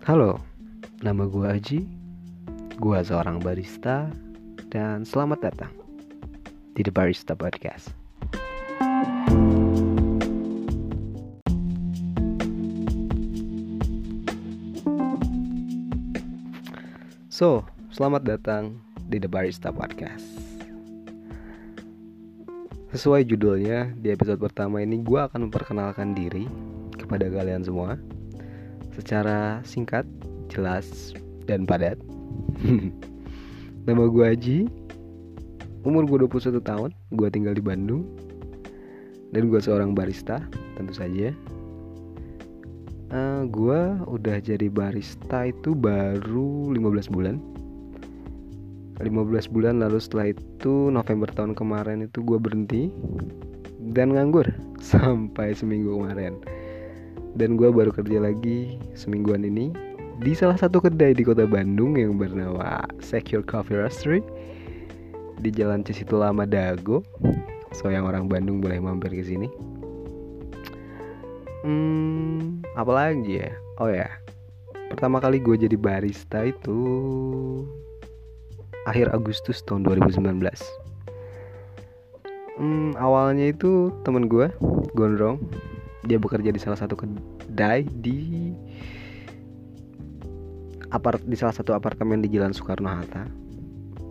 Halo, nama gue Aji. Gue seorang barista Dan selamat datang Di The Barista Podcast. So, selamat datang di The Barista Podcast. Sesuai judulnya, di episode pertama ini gue akan memperkenalkan diri kepada kalian semua secara singkat, jelas, dan padat. Nama gue Aji, umur gue 21 tahun, gue tinggal di Bandung, dan gue seorang barista, tentu saja. Uh, eh, gue udah jadi barista itu baru 15 bulan 15 bulan lalu setelah itu November tahun kemarin itu gue berhenti dan nganggur sampai seminggu kemarin dan gue baru kerja lagi semingguan ini di salah satu kedai di kota Bandung yang bernama Secure Coffee Roastery di Jalan Cisitu Lama Dago. So yang orang Bandung boleh mampir ke sini. Hmm, apa lagi ya? Oh ya, pertama kali gue jadi barista itu akhir Agustus tahun 2019. Hmm, awalnya itu temen gue, Gondrong, dia bekerja di salah satu kedai di apart di salah satu apartemen di Jalan Soekarno Hatta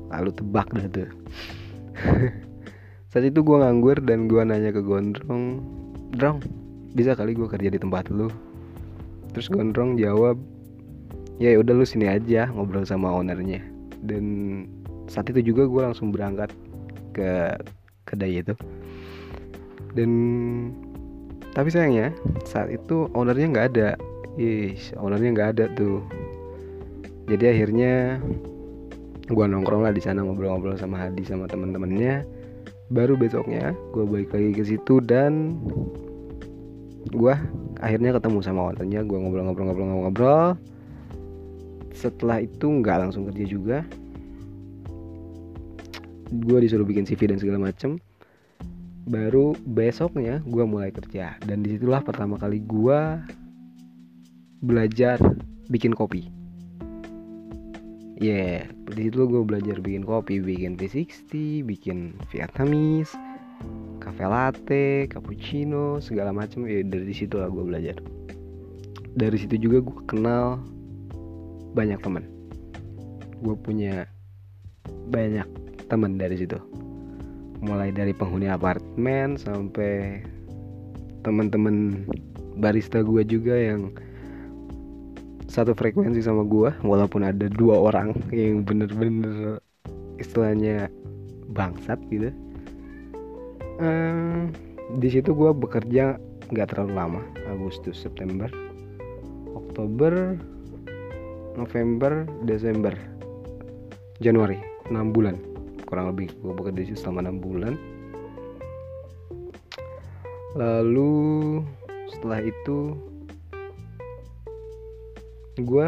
lalu tebak dah tuh. Saat itu gue nganggur dan gue nanya ke Gondrong Drong bisa kali gue kerja di tempat lu? Terus Gondrong jawab ya udah lu sini aja ngobrol sama ownernya. Dan saat itu juga gue langsung berangkat ke kedai itu. Dan tapi sayangnya saat itu ownernya nggak ada. Ih, ownernya nggak ada tuh. Jadi akhirnya gue nongkrong lah di sana ngobrol-ngobrol sama Hadi sama teman-temannya baru besoknya gue balik lagi ke situ dan gue akhirnya ketemu sama ownernya. Gue ngobrol-ngobrol-ngobrol-ngobrol setelah itu nggak langsung kerja juga. Gue disuruh bikin CV dan segala macem baru besoknya gue mulai kerja. Dan di situlah pertama kali gue belajar bikin kopi. Ya yeah, di situ gue belajar bikin kopi bikin V60 bikin Vietnamese cafe latte cappuccino segala macam. Ya dari situ lah gue belajar. Dari situ juga gue kenal banyak teman. Gue punya banyak teman dari situ mulai dari penghuni apartemen sampai teman-teman barista gue juga yang satu frekuensi sama gue walaupun ada dua orang yang bener-bener istilahnya bangsat gitu. Ehm, di situ gue bekerja nggak terlalu lama Agustus September Oktober November Desember Januari 6 bulan kurang lebih gue bekerja di situ selama enam bulan. Lalu setelah itu gue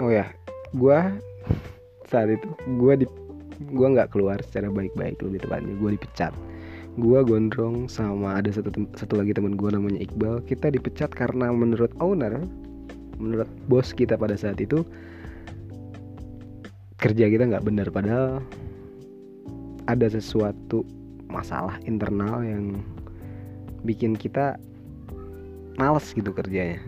oh ya gue saat itu gue di gue nggak keluar secara baik-baik lebih tepatnya gue dipecat. Gue gondrong sama ada satu satu lagi teman gue namanya Iqbal. Kita dipecat karena menurut owner menurut bos kita pada saat itu kerja kita nggak benar padahal ada sesuatu masalah internal yang bikin kita males gitu kerjanya.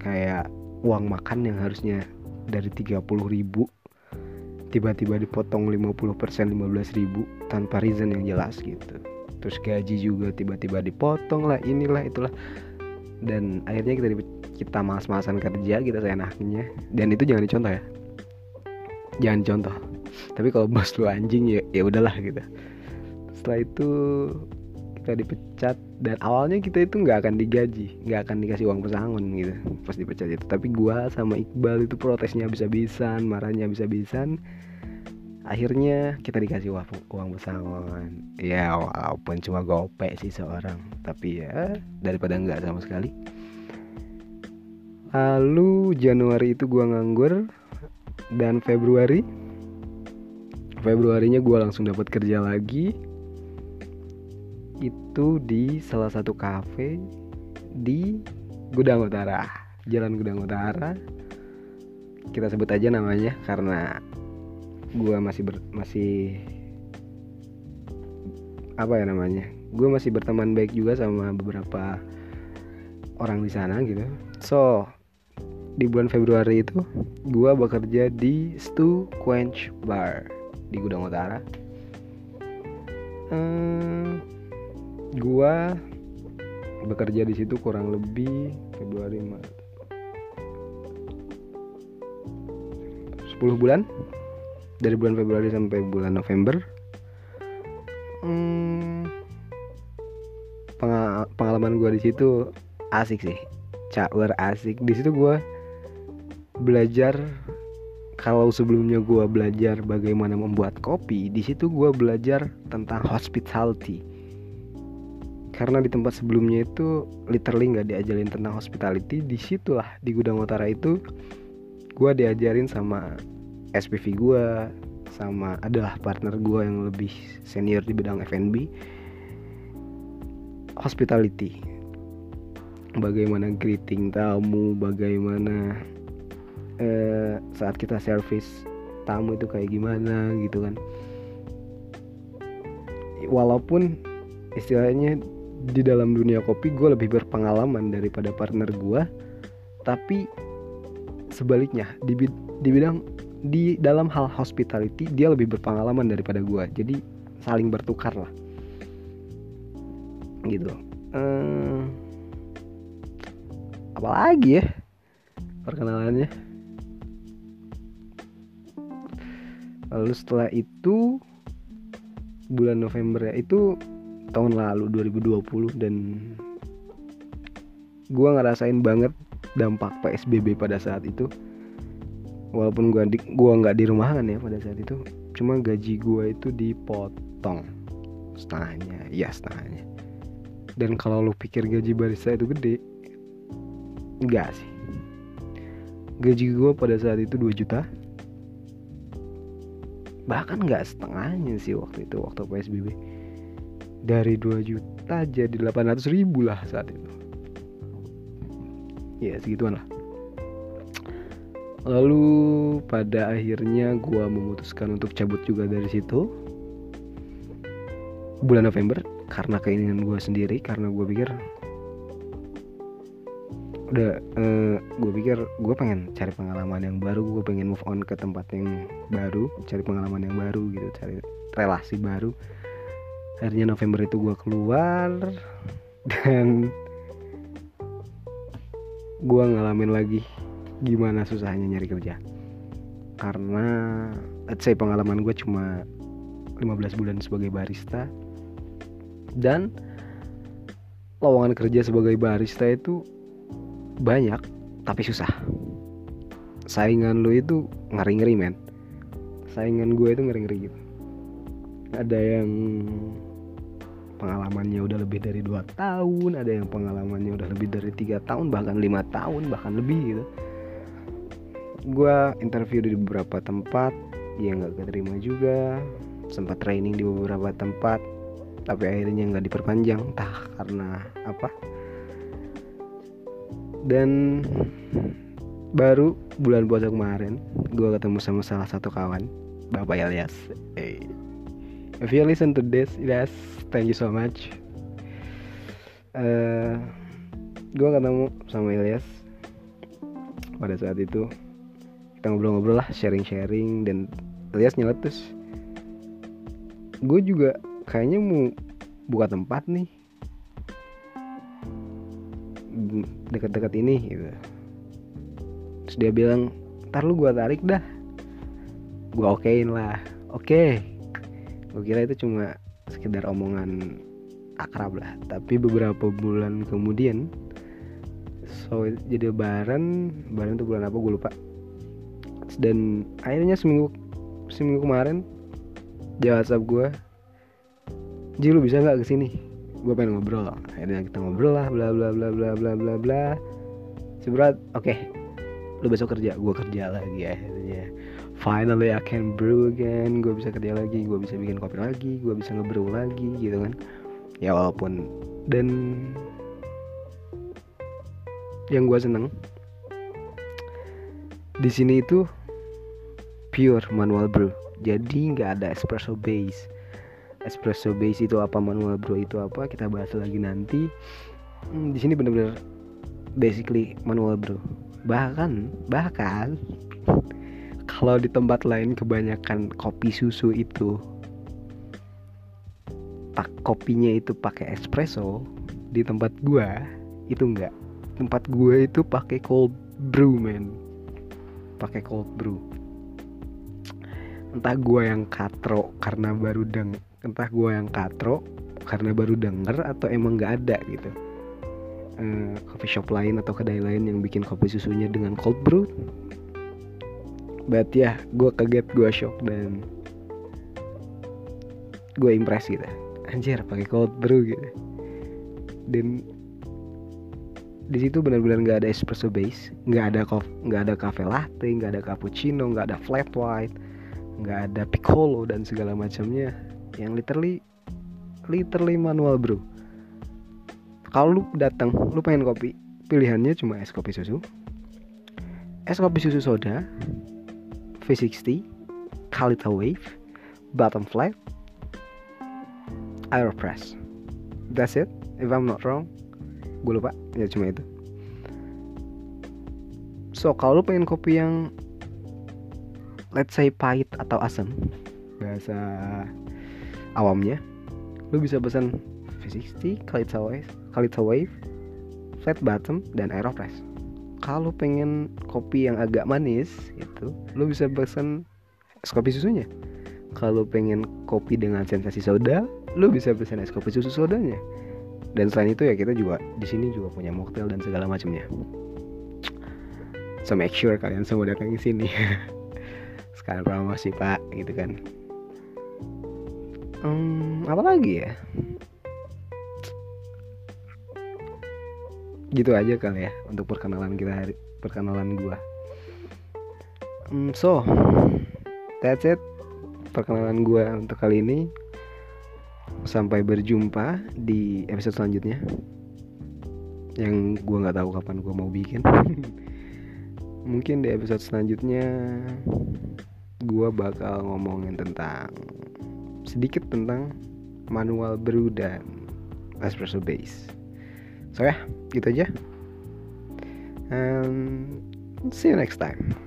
Kayak uang makan yang harusnya dari 30 ribu tiba-tiba dipotong 50% 15 ribu tanpa reason yang jelas gitu. Terus gaji juga tiba-tiba dipotong lah inilah itulah. Dan akhirnya kita kita malas-malasan kerja kita seenaknya. Dan itu jangan dicontoh ya jangan contoh tapi kalau bos lu anjing ya ya udahlah gitu. Setelah itu kita dipecat dan awalnya kita itu nggak akan digaji nggak akan dikasih uang pesangon gitu pas dipecat itu. Tapi gua sama Iqbal itu protesnya bisa-bisan marahnya bisa-bisan akhirnya kita dikasih uang, uang pesangon. Ya walaupun cuma gopek sih seorang tapi ya daripada nggak sama sekali. Lalu Januari itu gua nganggur dan Februari. Februarinya gue langsung dapat kerja lagi. Itu di salah satu cafe di Gudang Utara. Jalan Gudang Utara. Kita sebut aja namanya karena gue masih ber, masih apa ya namanya? Gue masih berteman baik juga sama beberapa orang di sana gitu. So di bulan Februari itu gue bekerja di Stu Quench Bar di Gudang Utara. Hmm, gue bekerja di situ kurang lebih Februari Maret. 10 bulan dari bulan Februari sampai bulan November. Hmm, pengalaman gue di situ asik sih cawer asik. Di situ gue belajar kalau sebelumnya gue belajar bagaimana membuat kopi di situ gue belajar tentang hospitality. Karena di tempat sebelumnya itu literally nggak diajarin tentang hospitality di situlah di gudang utara itu gue diajarin sama SPV gue sama adalah partner gue yang lebih senior di bidang F&B hospitality. Bagaimana greeting tamu bagaimana eh, saat kita service tamu itu kayak gimana gitu kan. Walaupun istilahnya di dalam dunia kopi gue lebih berpengalaman daripada partner gue tapi sebaliknya di, bidang di dalam hal hospitality dia lebih berpengalaman daripada gue jadi saling bertukar lah. Gitu. Hmm, apalagi ya perkenalannya lalu setelah itu bulan November ya itu tahun lalu 2020 dan gue ngerasain banget dampak PSBB pada saat itu. Walaupun gue di gua nggak di rumahan ya pada saat itu cuma gaji gue itu dipotong. Setengahnya ya setengahnya. Dan kalau lu pikir gaji barista itu gede enggak sih. Gaji gue pada saat itu 2 juta bahkan nggak setengahnya sih waktu itu waktu PSBB dari 2 juta jadi 800 ribu lah saat itu. Ya segituan lah. Lalu pada akhirnya gue memutuskan untuk cabut juga dari situ. Bulan November karena keinginan gue sendiri karena gue pikir udah uh, eh, gue pikir gue pengen cari pengalaman yang baru gue pengen move on ke tempat yang baru cari pengalaman yang baru gitu cari relasi baru. Akhirnya November itu gue keluar dan gue ngalamin lagi gimana susahnya nyari kerja. Karena let's say pengalaman gue cuma 15 bulan sebagai barista dan lowongan kerja sebagai barista itu banyak tapi susah. Saingan lu itu ngeri-ngeri men. Saingan gue itu ngeri-ngeri gitu. Ada yang pengalamannya udah lebih dari dua tahun ada yang pengalamannya udah lebih dari tiga tahun bahkan lima tahun bahkan lebih gitu. Gue interview di beberapa tempat yang nggak keterima juga. Sempat training di beberapa tempat tapi akhirnya nggak diperpanjang. Entah karena apa dan baru bulan puasa kemarin gue ketemu sama salah satu kawan Bapak Ilyas hey. if you listen to this Ilyas thank you so much. Uh, eh, gue ketemu sama Ilyas pada saat itu. Kita ngobrol-ngobrol lah sharing-sharing dan Elias nyeletus. Gue juga kayaknya mau buka tempat nih dekat-dekat ini gitu. Terus dia bilang ntar lu gue tarik dah. Gue okein lah. Oke. Okay. gue kira itu cuma sekedar omongan akrab lah. Tapi beberapa bulan kemudian so jadi lebaran lebaran itu bulan apa? Gue lupa. Dan akhirnya seminggu seminggu kemarin di WhatsApp gue Ji lu bisa nggak ke sini gue pengen ngobrol. Akhirnya kita ngobrol lah bla bla bla bla bla bla bla. Seberat oke. Okay. lu besok kerja gue kerja lagi akhirnya. Finally I can brew again. Gue bisa kerja lagi gue bisa bikin kopi lagi gue bisa ngebrew lagi gitu kan. Ya walaupun dan yang gue seneng di sini itu pure manual brew. Jadi nggak ada espresso base espresso base itu apa manual brew itu apa kita bahas lagi nanti. Hmm, di sini bener-bener basically manual brew. Bahkan bahkan kalau di tempat lain kebanyakan kopi susu itu pak kopinya itu pakai espresso di tempat gua itu enggak. Tempat gua itu pakai cold brew man pakai cold brew. Entah gua yang katro karena baru deng entah gua yang katro karena baru denger atau emang nggak ada gitu. Uh, coffee shop lain atau kedai lain yang bikin kopi susunya dengan cold brew. But ya yeah, gue kaget gue shock dan gue impress gitu. Anjir pakai cold brew gitu. Dan di situ benar-benar nggak ada espresso base nggak ada nggak ada cafe latte nggak ada cappuccino nggak ada flat white nggak ada piccolo dan segala macamnya yang literally literally manual bro. Kalau lu datang lu pengen kopi pilihannya cuma es kopi susu. Es kopi susu soda V60 Kalita Wave bottom flat Aeropress. That's it. If I'm not wrong gue lupa. Ya cuma itu. So kalau lu pengen kopi yang let's say pahit atau asam bahasa awamnya. Lu bisa pesan V60 Kalita Wave Kalita Wave flat bottom dan aeropress. Kalau pengen kopi yang agak manis itu lu bisa pesan es kopi susunya. Kalau pengen kopi dengan sensasi soda lu bisa pesan es kopi susu sodanya. Dan selain itu ya kita juga di sini juga punya mocktail dan segala macamnya. So make sure kalian semua datang ke sini. Sekarang promosi pak gitu kan hmm, apa lagi ya? Gitu aja kali ya untuk perkenalan kita hari perkenalan gua. Hmm, so that's it perkenalan gua untuk kali ini. Sampai berjumpa di episode selanjutnya. Yang gue nggak tahu kapan gue mau bikin. Mungkin di episode selanjutnya gue bakal ngomongin tentang sedikit tentang manual brew dan espresso base. So ya gitu aja. And see you next time